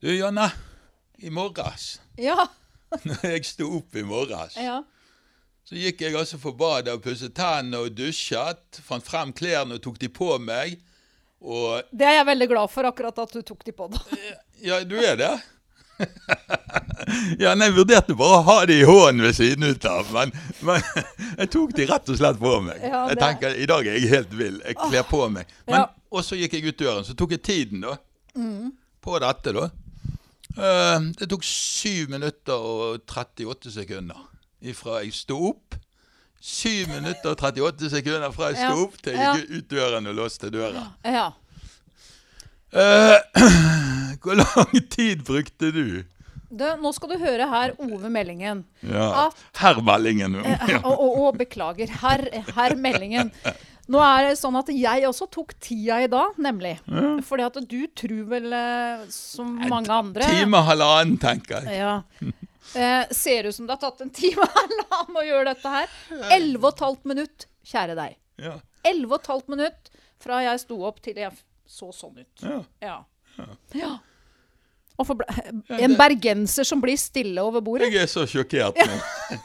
Du, Janne. I morges, Ja. når jeg sto opp i morges, ja. så gikk jeg altså for badet og pusset tennene og dusjet. Fant frem klærne og tok de på meg. Og Det er jeg veldig glad for, akkurat at du tok de på. da. Ja, du er det? ja, nei, jeg vurderte bare å ha de i hånden ved siden ut av, men, men jeg tok de rett og slett på meg. Ja, Jeg tenker, I dag er jeg helt vill. Jeg kler på meg. Men, Ja. Og så gikk jeg ut døren, så tok jeg tiden da, Mm. på dette. da. Eh, det tok 7 minutter og 38 sekunder ifra jeg sto opp. 7 minutter og 38 sekunder fra jeg sto Ja. opp til jeg gikk ut døren og låste døra. Ja. Uh, hvor lang tid brukte du? Du, nå skal du høre her Ove Meldingen. Ja. At- Herr Meldingen. Ja. Og, og, og beklager, herr, herr Meldingen. Nå er det sånn at jeg også tok tida i dag, nemlig. Fordi at du tror vel, eh, som mange andre Time halvannen, tenker jeg. Ja. Eh, ser ut som det har tatt en time og halvannen å gjøre dette her. Elleve og et halvt minutt, kjære deg. Ja. Elleve og et halvt minutt fra jeg sto opp til jeg så sånn ut. Ja. Ja. ja. Og en bergenser som blir stille over bordet. Jeg er så sjokkert nå.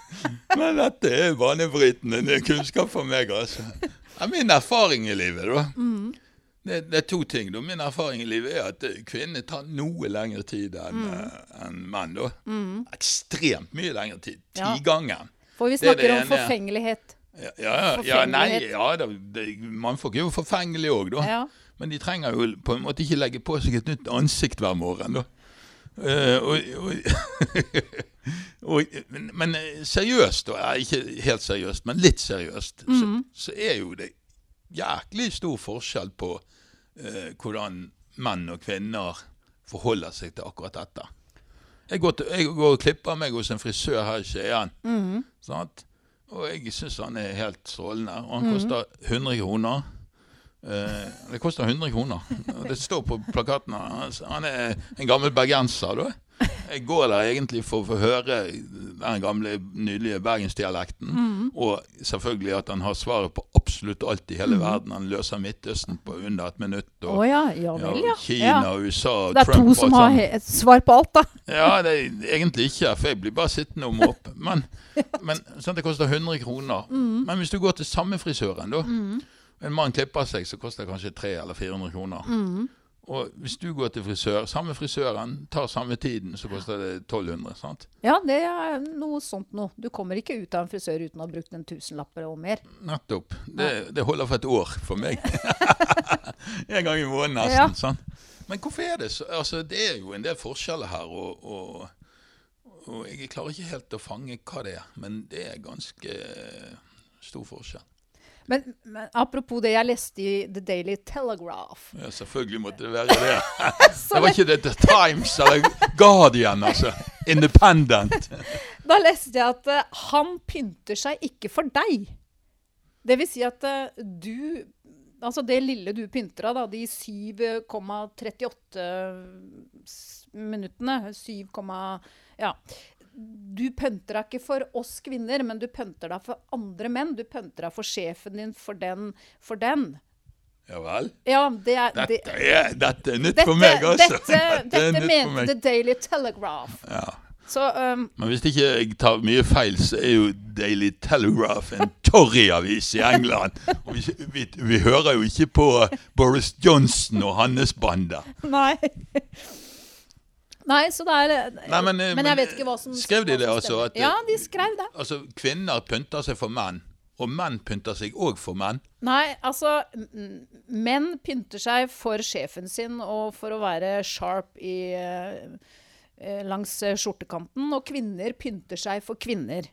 Men dette er vanebrytende kunnskap for meg, altså. Ja, min erfaring i livet, da. Mm. Det, det er to ting. da. Min erfaring i livet er at eh, kvinner tar noe lengre tid enn Mm. en menn. da. Ekstremt mye lengre tid. Ja. Tigangen. For vi Det er det snakker om forfengelighet. Ja, ja, ja, ja, nei, ja Mannfolk er jo forfengelige òg, da. Ja. Men de trenger jo på en måte ikke legge på seg et nytt ansikt hver morgen, da. Eh, og, og, men, men eh, seriøst, og ikke helt seriøst, men litt seriøst, så, så er jo det jæklig stor forskjell på eh, hvordan menn og kvinner forholder seg til akkurat dette. Jeg går, til, jeg går og klipper meg hos en frisør her i Skien. sant? Og jeg syns han er helt strålende. Og han koster 100 kroner. Eh, det koster 100 kroner. Det står på plakaten. Han er en gammel bergenser, da. Jeg går der egentlig for å få høre den gamle, nydelige bergensdialekten. Og selvfølgelig at han har svaret på absolutt alt i hele verden. Han løser Midtøsten på under et minutt. Og, oh, ja, ja vel, ja. Kina, ja. USA og Det er Trump to som har et svar på alt, da. Ja, det er egentlig ikke, for jeg blir bare sittende og måpe. Men, men sånn, det koster 100 kroner. Mm. Men hvis du går til samme frisøren, da. En mann klipper seg, så koster det kanskje 300 eller 400 kroner. Mm. Og hvis du går til frisør, samme frisøren, tar samme tiden, så koster det 1200. sant? Ja, det er noe sånt noe. Du kommer ikke ut av en frisør uten å ha brukt en tusenlapp og mer. Nettopp. Det, det holder for et år for meg. en gang i måneden nesten. Ja. sant? Men hvorfor er det så Altså, det er jo en del forskjeller her, og, og, og jeg klarer ikke helt å fange hva det er. Men det er ganske stor forskjell. Men, men apropos det jeg leste i The Daily Telegraph Ja, selvfølgelig måtte det være det. Det var ikke The Times eller Guardian, altså. Independent. Da leste jeg at uh, han pynter seg ikke for deg. Det vil si at uh, du Altså det lille du pynter av, da, de 7,38 s- minuttene 7, ja. Du pynter deg ikke for oss kvinner, men du pynter deg for andre menn. Du pynter deg for sjefen din, for den, for den. Ja vel. Ja, det er det, Dette er, dette er nytt dette, for meg, altså. Dette, dette mente. The Daily Telegraph. Ja. Så um, Men hvis ikke jeg tar mye feil, så er jo Daily Telegraph en Tory-avis i England. Og vi, vi, vi hører jo ikke på Boris Johnson og hans bander. Nei. Nei, så det er Nei, men, eh, Men jeg vet ikke hva som skrev de det altså, at- Ja, de skrev det. Altså, kvinner pynter seg for menn, og menn pynter seg òg for menn. Nei, altså Menn pynter seg for sjefen sin og for å være sharp i, eh, eh, langs eh, skjortekanten. Og kvinner pynter seg for kvinner.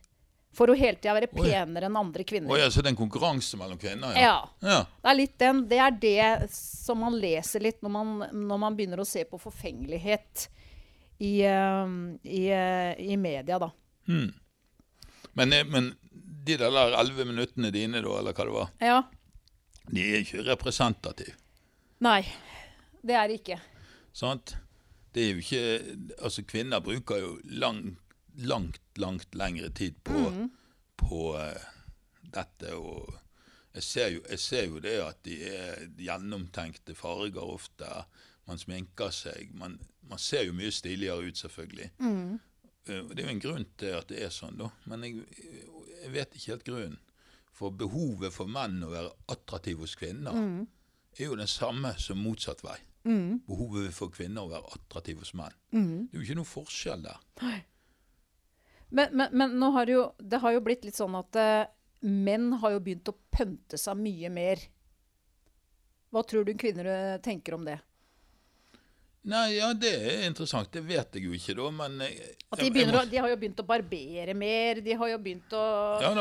For å hele tida være penere enn andre kvinner. ja, så det er en konkurranse mellom kvinner? Ja. ja. Det er litt den, det er det som man leser litt når man, når man begynner å se på forfengelighet i, eh, i, eh, i media, da. Men, eh, men de der elleve minuttene dine, da, eller hva det var, Ja. de er ikke representative. Nei, det er det ikke. Sant? Det er jo ikke Altså, kvinner bruker jo langt, langt, langt lengre tid på, på eh, dette. Og jeg ser, jo, jeg ser jo det at de er gjennomtenkte farger ofte. Man sminker seg. Man, man ser jo mye stiligere ut, selvfølgelig. Mm. Eh, Det er jo en grunn til at det er sånn, da. Men jeg, jeg vet ikke helt grunnen. For behovet for menn å være attraktive hos kvinner Mm. er jo den samme som motsatt vei. Mm. Behovet for kvinner å være attraktive hos menn. Mm. Det er jo ikke noe forskjell der. Men, men, men nå har det, jo, det har jo blitt litt sånn at uh, menn har jo begynt å pønte seg mye mer. Hva tror du kvinner eh, tenker om det? Nei, ja, det er interessant. Det vet jeg jo ikke, da, men jeg, At de, må- å, de har jo begynt å barbere mer, de har jo begynt å, Ja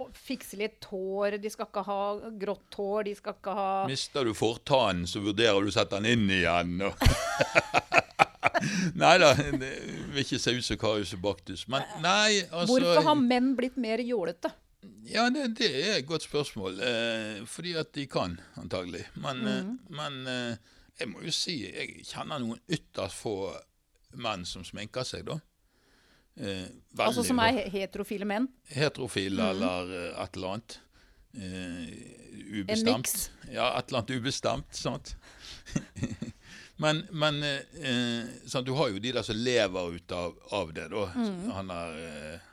å fikse litt hår. De skal ikke ha grått hår, de skal ikke ha Mister du fortannen, så vurderer du å sette den inn igjen. Og nei da, vil ikke se ut som Karius og Baktus. Men nei, altså Hvorfor har menn blitt mer jålete? Ja, det, det er et godt spørsmål. Eh, fordi at de kan, antagelig. Men, eh, Mm. men eh, jeg må jo si jeg kjenner noen ytterst få menn som sminker seg, da. Eh, Altså som er heterofile menn? Heterofile eller eh, et eller annet. Eh, En ubestemt. miks? Ja, et eller annet ubestemt. sant? men men eh, sant, du har jo de der som lever ut av, av det, da. Han er eh,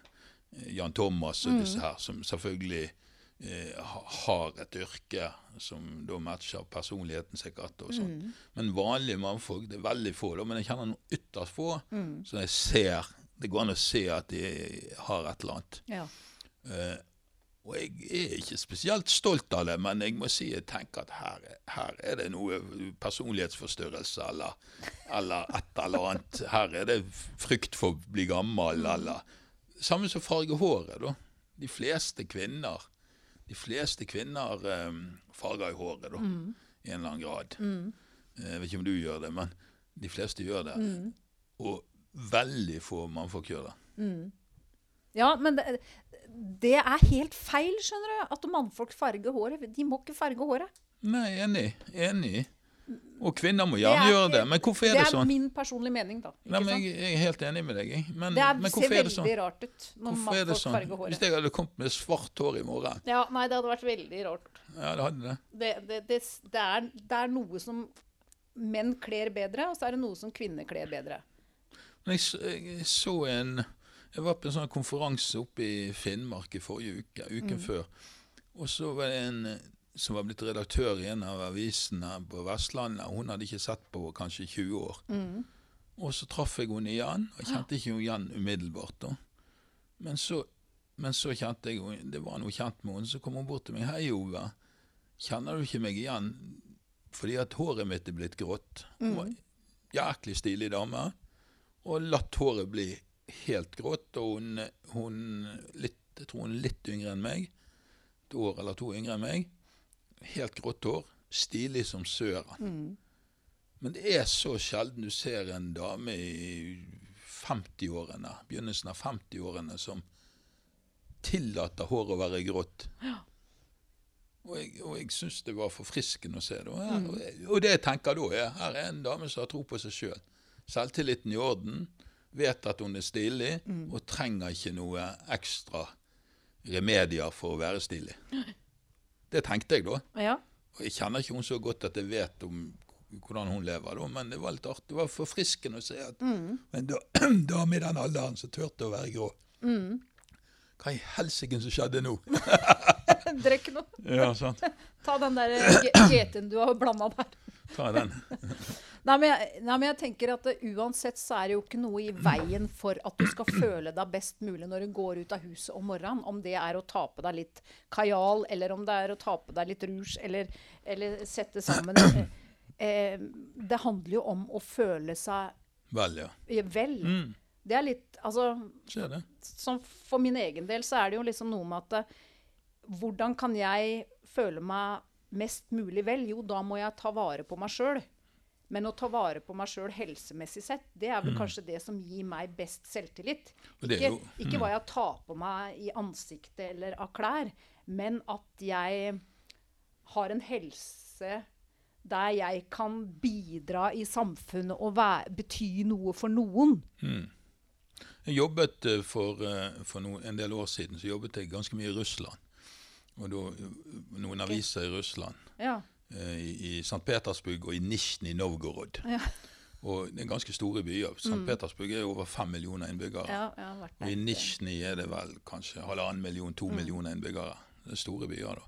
Jan Thomas og disse her, som selvfølgelig har et yrke som da matcher personligheten sikkert. og sånn. Men vanlige mannfolk, det er veldig få. da, Men jeg kjenner noen ytterst få så jeg ser Det går an å se at de har et eller annet. Ja. Eh, og jeg er ikke spesielt stolt av det, men jeg må si jeg tenker at her, her er det noe personlighetsforstyrrelse eller, eller et eller annet. Her er det frykt for å bli gammel eller Samme som farge håret, da. De fleste kvinner de fleste kvinner eh, farger i håret, da. I en eller annen grad. Mm. Jeg vet ikke om du gjør det, men de fleste gjør det. Og veldig få mannfolk gjør det. Ja, men det, det er helt feil, skjønner du. At mannfolk farger håret. De må ikke farge håret. Nei, enig. Enig. Og kvinner må gjerne er gjøre det. Men hvorfor er det sånn? det er sånn? min personlige mening, da. Nei, men jeg, jeg er helt enig med deg. Men, det er, men ser er det veldig sånn? rart ut når Hvorfor er det sånn? sånn? håret. Hvis jeg hadde kommet med svart hår i morgen Ja, nei, det hadde vært veldig rart. Ja, det hadde det. Det, det, det, det, er, det er noe som menn kler bedre, og så er det noe som kvinner kler bedre. Men jeg, jeg så en Jeg var på en sånn konferanse oppe i Finnmark i forrige uke, uken før. Og så var det en som var blitt redaktør i en av avisene på Vestlandet. Hun hadde ikke sett på kanskje 20 år. Og så traff jeg henne igjen, og kjente ikke henne igjen umiddelbart. da. Men så, men så kjente jeg henne, det var noe kjent med henne, så kom hun bort til meg. 'Hei, Ove. Kjenner du ikke meg igjen fordi at håret mitt er blitt grått?' Hun var en jæklig stilig dame. Og latt håret bli helt grått. Og hun, hun litt, jeg tror hun er litt yngre enn meg. Et år eller to yngre enn meg. Helt grått hår. Stilig som søren. Men det er så sjelden du ser en dame i 50-årene, begynnelsen av 50-årene, som tillater håret å være grått. Og jeg, og jeg syns det var forfriskende å se det. Og, her, og, jeg- og det jeg tenker da, er her er en dame som har tro på seg sjøl. Selvtilliten i orden. Vet at hun er stilig, og trenger ikke noe ekstra remedier for å være stilig. Det tenkte jeg da. Ja. Og jeg kjenner ikke hun så godt at jeg vet om hvordan hun lever, da, men det var litt artig. Det var forfriskende å se at en da- dame i den alderen som turte å være grå. Hva i helsike som skjedde nå? Drikk noe. ja, sant. Ta den der geten GT-en du har blanda der. Ta den. Nei men, jeg, nei, men jeg tenker at eh, uansett så er det jo ikke noe i veien for at du skal føle deg best mulig når du går ut av huset om morgenen. Om det er å ta på deg litt kajal, eller om det er å ta på deg litt rouge, eller, eller sette sammen eh, eh, Det handler jo om å føle seg Vel, ja. vel. Mm. Det er litt Altså Skjer som for min egen del så er det jo liksom noe med at eh, hvordan kan jeg føle meg mest mulig vel? Jo, da må jeg ta vare på meg sjøl. Men å ta vare på meg sjøl helsemessig sett, det er vel kanskje det som gir meg best selvtillit. Ikke, jo- mm. ikke hva jeg tar på meg i ansiktet eller av klær, men at jeg har en helse der jeg kan bidra i samfunnet og være, bety noe for noen. Jeg jobbet eh, for, eh, for no, en del år siden så jobbet jeg ganske mye i Russland. Og da, eh, noen aviser i Russland. Ja. Eh, i, i St. Petersburg og i Nisjnij Novgorod. Ja. Og det er ganske store byer. St. Petersburg er over fem millioner innbyggere. Ja, Og i Nisjni Nisjnij er det vel kanskje halvannen million, to millioner innbyggere. Det er store byer, da.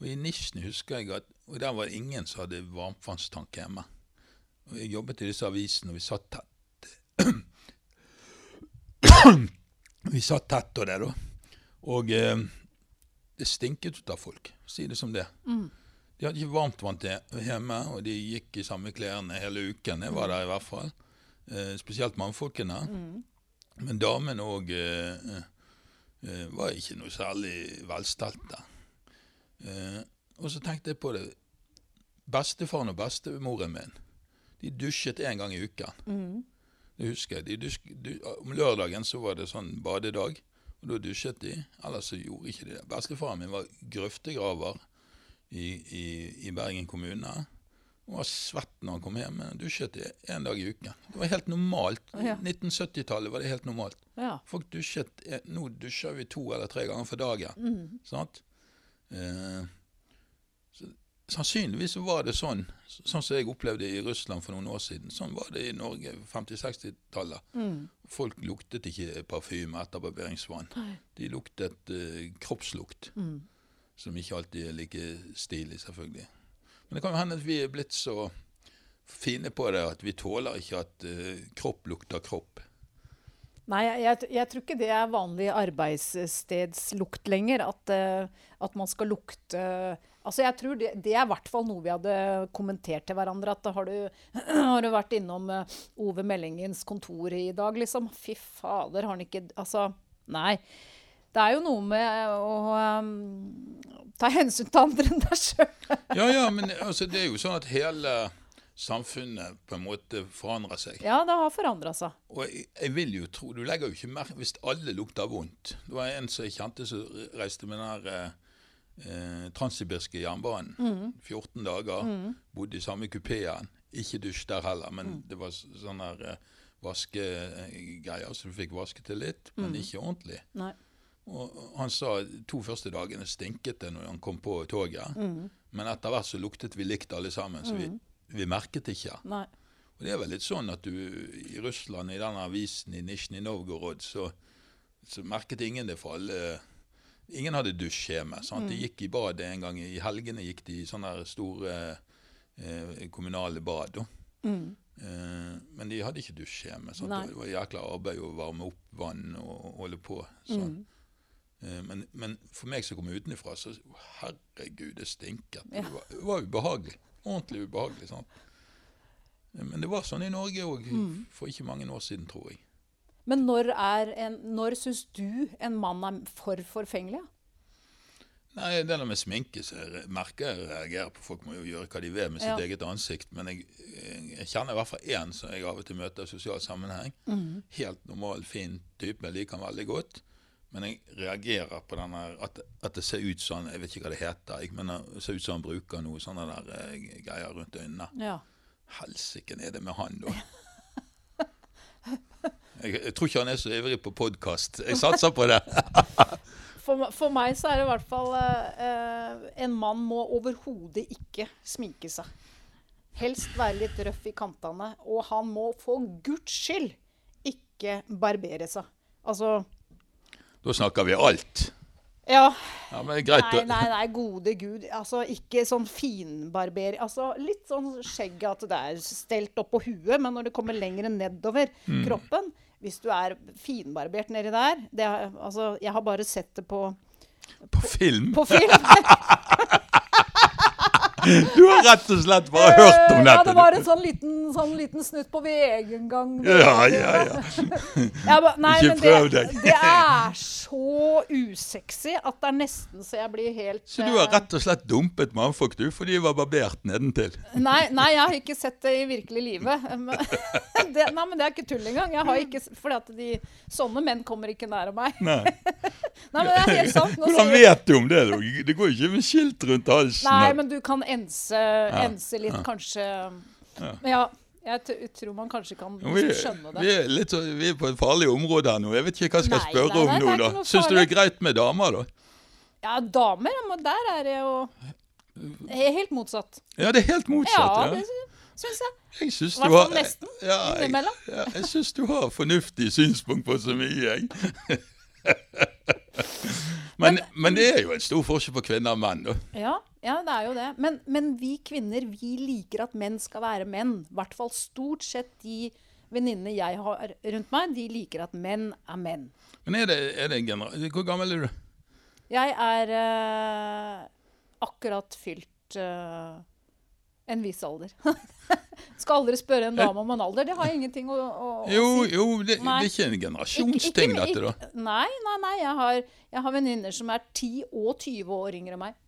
Og i Nisjnij husker jeg at og der var det ingen som hadde varmtvannstank hjemme. Og jeg jobbet i disse avisene, og vi satt tett. vi satt tett og det, da. Og eh, det stinket ut av folk, si det som det. De hadde ikke varmtvann til hjemme, og de gikk i samme klærne hele uken. Jeg var der i hvert fall. Eh, spesielt mannfolkene. Men damene òg eh, eh, var ikke noe særlig velstelte. Eh, og så tenkte jeg på det. Bestefaren og bestemoren min de dusjet én gang i uken. Det husker jeg. Dusk, du, om lørdagen så var det sånn badedag, og da dusjet de. Ellers så gjorde ikke de det. Bestefaren min var grøftegraver i, i, i Bergen kommune. Han var svett når han kom hjem, men dusjet én dag i uken. Det var helt normalt. Ja. 1970-tallet var det helt normalt. Ja. Folk dusjet eh, Nå dusjer vi to eller tre ganger for dagen. Sant? Eh, så, sannsynligvis var det sånn, sånn som jeg opplevde i Russland for noen år siden. Sånn var det i Norge 50-60-tallet. Folk luktet ikke parfyme etter barberingsvann. De luktet eh, kroppslukt, som ikke alltid er like stilig, selvfølgelig. Men det kan jo hende at vi er blitt så fine på det at vi tåler ikke at uh, kropp lukter kropp. Nei, jeg, jeg, tror ikke det er vanlig arbeidsstedslukt lenger. At, uh, at man skal lukte Altså, jeg tror det, det er i hvert fall noe vi hadde kommentert til hverandre. At har du, har du vært innom eh, Ove Meldingens kontor i dag, liksom? Fy fader, har han ikke Altså, nei. Det er jo noe med å um, ta hensyn til andre enn deg sjøl. Ja, ja, men altså, det er jo sånn at hele samfunnet på en måte forandrer seg. Ja, det har forandra seg. Og jeg, jeg vil jo tro Du legger jo ikke merke Hvis alle lukter vondt Det var en som jeg kjente som reiste med den eh, eh, transsibirske jernbanen. 14 dager. Bodde i samme kupeen. Ikke dusj der heller, men det var sånn her, eh, vaskegreier, så du fikk vasket det litt, men ikke ordentlig. Nei. Og han sa to første dagene stinket det når han kom på toget. Men etter hvert så luktet vi likt alle sammen, så vi, vi merket ikke. Nei. Og det er vel litt sånn at du i Russland, i denne avisen i Nisjnij Novgorod, så, så merket ingen det for alle Ingen hadde dusj Mm. De gikk i badet en gang i helgene. gikk de i sånne store eh, kommunale bad. Mm. Eh, men de hadde ikke? Nei. Det var jækla arbeid å varme opp vann og holde på. Sånn. Eh, Men, men for meg som kom utenfra, så herregud, det stinket. Det var, det var ubehagelig. Ordentlig ubehagelig. sant? Eh, Men det var sånn i Norge òg for ikke mange år siden, tror jeg. Men når, en, når syns du en mann er for forfengelig? Nei, Det der med sminke så jeg merker jeg reagerer på. Folk må jo gjøre hva de vil med sitt Ja. eget ansikt. Men jeg, jeg kjenner i hvert fall én som jeg av og til møter i sosial sammenheng. Helt normal, fin type. Liker han veldig godt. Men jeg reagerer på denne, at, at det ser ut sånn Jeg vet ikke hva det heter. Jeg, men det ser ut som han bruker noe sånne der eh, greier rundt øynene. Ja. Helsike er det med han, da? Jeg, jeg tror ikke han er så ivrig på podkast. Jeg satser på det. For, for meg så er det i hvert fall eh, En mann må overhodet ikke sminke seg. Helst være litt røff i kantene. Og han må for guds skyld ikke barbere seg. Altså Da snakker vi alt. Ja. Ja, Nei, nei, nei, gode gud. Altså, ikke sånn finbarber Altså, litt sånn skjegg at det er stelt opp på huet, men når det kommer lenger nedover Mm. kroppen Hvis du er finbarbert nedi der det altså, Jeg har bare sett det på, På film. på film. Du har rett og slett bare hørt om dette? Ja, det var en sånn liten, sånn liten snutt på egen gang. Ja, ja, ja. ja ba, nei, Ikke men prøv deg. det er så usexy at det er nesten så jeg blir helt Så du har eh, rett og slett dumpet mannfolk, du, fordi de var barbert nedentil? Nei, nei, jeg har ikke sett det i virkelig livet. Men, det, nei, men det er ikke tull engang. Jeg har ikke, fordi at de, sånne menn kommer ikke nær meg. Nei. Nei, men det er helt sant. Hvordan vet du om det? Det går jo ikke med skilt rundt halsen. nei, men du kan ense, ense litt, kanskje. Men ja, jeg tror man kanskje kan vi, skjønne vi, det. er litt, vi er på et farlig område her nå. Jeg vet ikke hva jeg skal Nei, spørre nei, nei, om nå. da. Syns du det er greit med damer, da? Ja, damer, men der er det jo Helt motsatt. Ja, det er helt motsatt. Ja, Ja, det syns jeg. Jeg synes I du hvert har fall nesten. Ja, jeg, Innimellom. ja, jeg syns du har fornuftig synspunkt på så mye, jeg. Men, men det er jo en stor forskjell på kvinner og menn, da. Ja, ja, det er jo det. Men, men vi kvinner vi liker at menn skal være menn. I hvert fall stort sett de venninnene jeg har rundt meg, de liker at menn er menn. Men er det, er det en Hvor gammel er du? Jeg er uh, akkurat fylt eh, en viss alder. skal aldri spørre en dame om en alder. Det har ingenting å, å, å Jo, si. jo, det, det er ikke en generasjonsting, dette, da. Nei, nei, nei. Jeg har, jeg har venninner som er 10 og 20 år yngre enn meg.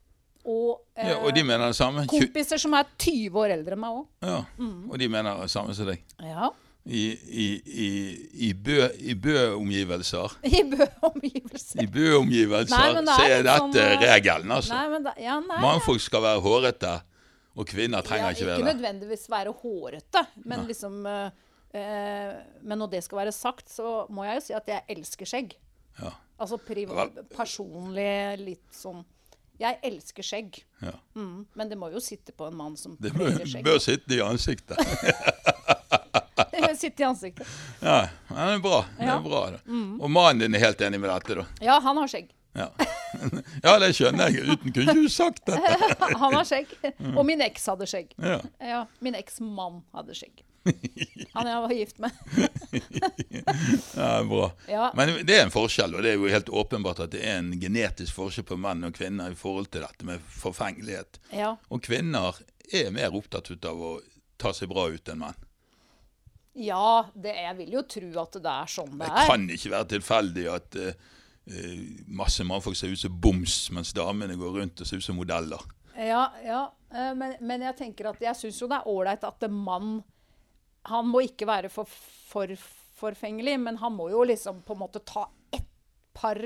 Og, eh, Ja, og de mener det samme? Kompiser som er 20 år eldre enn meg òg. Ja, Mm. og de mener det samme som deg. Ja. I, i, i, i Bø- i Bø-omgivelser I Bø-omgivelser. I Bø-omgivelser bø så er dette som, eh, regelen, altså. Nei, da, ja, nei, Mannfolk skal være hårete, og kvinner trenger ja, ikke ikke være det. nødvendigvis være hårete, men liksom eh, eh, Men når det skal være sagt, så må jeg jo si at jeg elsker skjegg. Ja. Altså personlig litt sånn Jeg elsker skjegg. Ja. Mm, men det må jo sitte på en mann som Det bør, skjegg. bør sitte i ansiktet. Det bør sitte i ansiktet. Ja, ja, det er bra. Det er bra mm. Og mannen din er helt enig med dette, da? Ja, han har skjegg. Ja, ja det skjønner jeg. Uten kunne ikke du sagt dette. Han har skjegg. Og min eks hadde skjegg. Ja. Ja, Min eksmann hadde skjegg. Han jeg var gift med. Ja, bra. Ja. Men det er en forskjell, og det er jo helt åpenbart at det er en genetisk forskjell på menn og kvinner i forhold til dette med forfengelighet. Ja. Og kvinner er mer opptatt ut av å ta seg bra ut enn menn. Ja, det, jeg vil jo tro at det er sånn det er. Det kan ikke være tilfeldig at eh, masse mannfolk ser ut som boms, mens damene går rundt og ser ut som modeller. Ja, ja. eh, Men, men jeg tenker at jeg syns jo det er ålreit at en mann Han må ikke være for, for forfengelig, men han må jo liksom på en måte ta ett par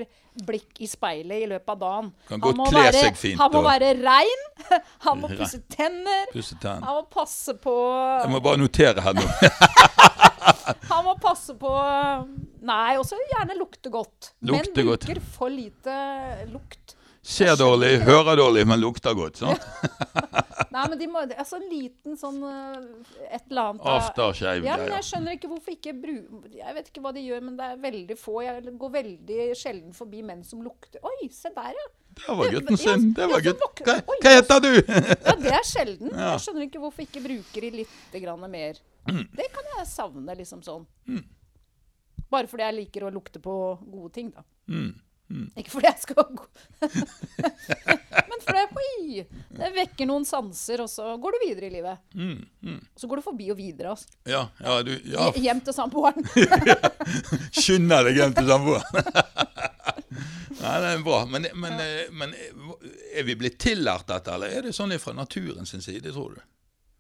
blikk i speilet i løpet av dagen. Kan Han godt kle seg fint, Han må og- være rein. Han må pusse tenner. Pusse tenner. Han må passe på Jeg må bare notere her nå. Han må passe på Nei, også gjerne lukte godt. Lukte men bruker for lite lukt. Ser dårlig, hører dårlig, men lukter godt. Sånn. Nei, men de må Altså en liten sånn eh, Et eller annet av- Aftershave. Ja, men jeg skjønner ikke hvorfor ikke bru... Jeg vet ikke hva de gjør, men det er veldig få. Jeg går veldig sjelden forbi menn som lukter Oi, se der, ja. Det var gutten sin. Det var gutten. Hva, hva heter du? Ja, det er sjelden. Jeg skjønner ikke hvorfor ikke bruker de litt grann mer. Mm. Det kan jeg savne, liksom sånn. Bare fordi jeg liker å lukte på gode ting, da. Mm. Ikke fordi jeg skal gå Men fordi oi, det vekker noen sanser, og så går du videre i livet. Mm, Så går du forbi og videre. Altså. Ja, ja, du ja, Hjem til samboeren. skynder deg hjem til samboeren. Nei, det er bra. Men, men, eh, men er vi blitt tillært dette, eller er det sånn fra naturen sin side, tror du?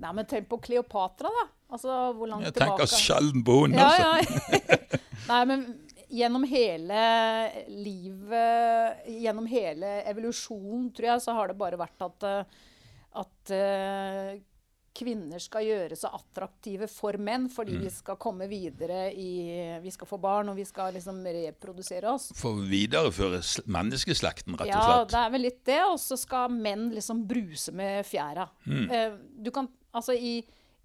Nei, men tenk på Kleopatra, da. Altså, hvor langt Jeg tilbake tenker sjelden på henne, altså. ja. Nei, men gjennom hele livet, gjennom hele evolusjonen, tror jeg, så har det bare vært at, eh, at eh, kvinner skal gjøre seg attraktive for menn, fordi Mm. vi skal komme videre i Vi skal få barn, og vi skal liksom reprodusere oss. For å videreføre menneskeslekten, rett og slett? Ja, det er vel litt det. Og så skal menn liksom bruse med fjæra. Mm. Eh, du kan, altså i,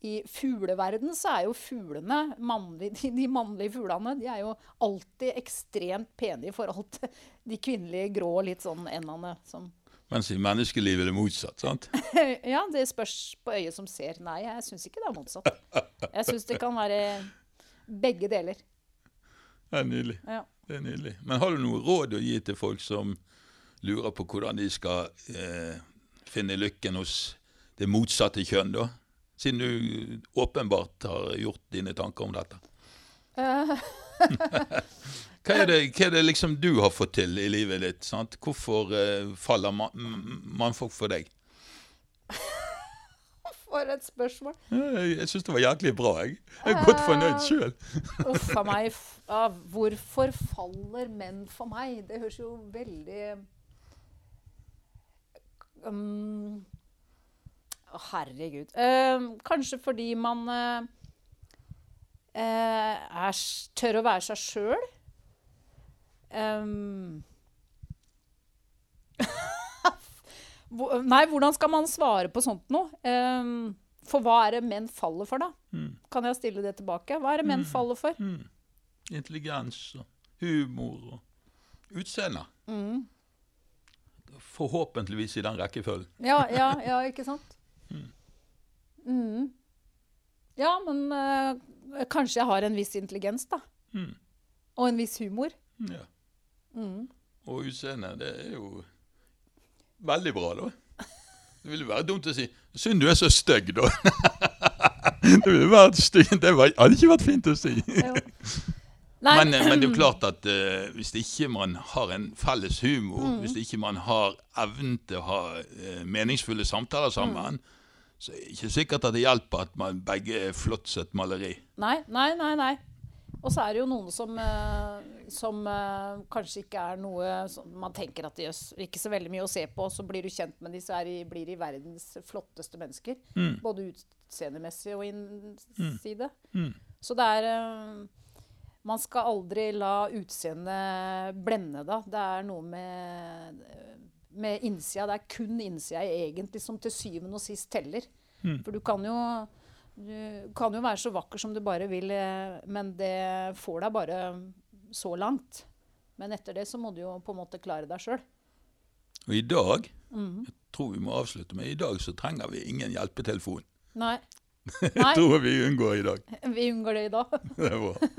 i fugleverden så er jo fuglene, mannlig, de, de mannlige fuglene, de er jo alltid ekstremt pene i forhold til de kvinnelige grå, litt sånn endene som Mens i menneskelivet er det motsatt, sant? Ja, det spørs på øyet som ser. Nei, jeg syns ikke det er motsatt. Jeg syns det kan være begge deler. Det er nydelig. Ja. Det er nydelig. Men har du noe råd å gi til folk som lurer på hvordan de skal eh, finne lykken hos det motsatte kjønn, da? Siden du åpenbart har gjort dine tanker om dette. Eh, Hva er, det, hva er det liksom du har fått til i livet ditt? sant? Hvorfor uh, faller man, mannfolk for deg? for et spørsmål. Jeg, jeg syns det var jæklig bra, jeg. Jeg er godt fornøyd sjøl. Uff a meg. hvorfor faller menn for meg? Det høres jo veldig um, herregud. Eh, kanskje fordi man eh, eh, er, tør å være seg sjøl. Um, Nei, hvordan skal man svare på sånt noe? Um, for hva er det menn faller for, da? Mm. Kan jeg stille det tilbake? Hva er det menn faller for? Mm. Intelligens og humor og utseende. Mm. Forhåpentligvis i den rekkefølgen. Ja, ja, ja, ikke sant? Mm. Ja, men uh, kanskje jeg har en viss intelligens, da. Mm. Og en viss humor. Ja. Mm. Og utseendet, det er jo veldig bra, da. Det ville være dumt å si 'synd du er så stygg', da. det ville vært stygt. Det hadde ikke vært fint å si. Men, eh, men det er jo klart at uh, hvis ikke man har en felles humor, Mm. hvis ikke man har evnen til å ha uh, meningsfulle samtaler sammen, Mm. Så er ikke sikkert at det hjelper at man begge er flott sett maleri. Nei, nei, nei. nei. Og så er det jo noen som, eh, som eh, kanskje ikke er noe som Man tenker at det gjør ikke så veldig mye å se på, så blir du kjent med de, så er de, blir de verdens flotteste mennesker. Mm. Både utseendemessig og innside. Mm. Så det er eh, Man skal aldri la utseendet blende da. Det er noe med, med innsida. Det er kun innsida egentlig som til syvende og sist teller. Mm. For du kan jo du kan jo være så vakker som du bare vil, eh, men det får deg bare så langt. Men etter det så må du jo på en måte klare deg sjøl. Og i dag, Mm. jeg tror vi må avslutte med, i dag så trenger vi ingen hjelpetelefon. Nei. Jeg Nei, tror vi unngår i dag. vi unngår det i dag. Det er bra.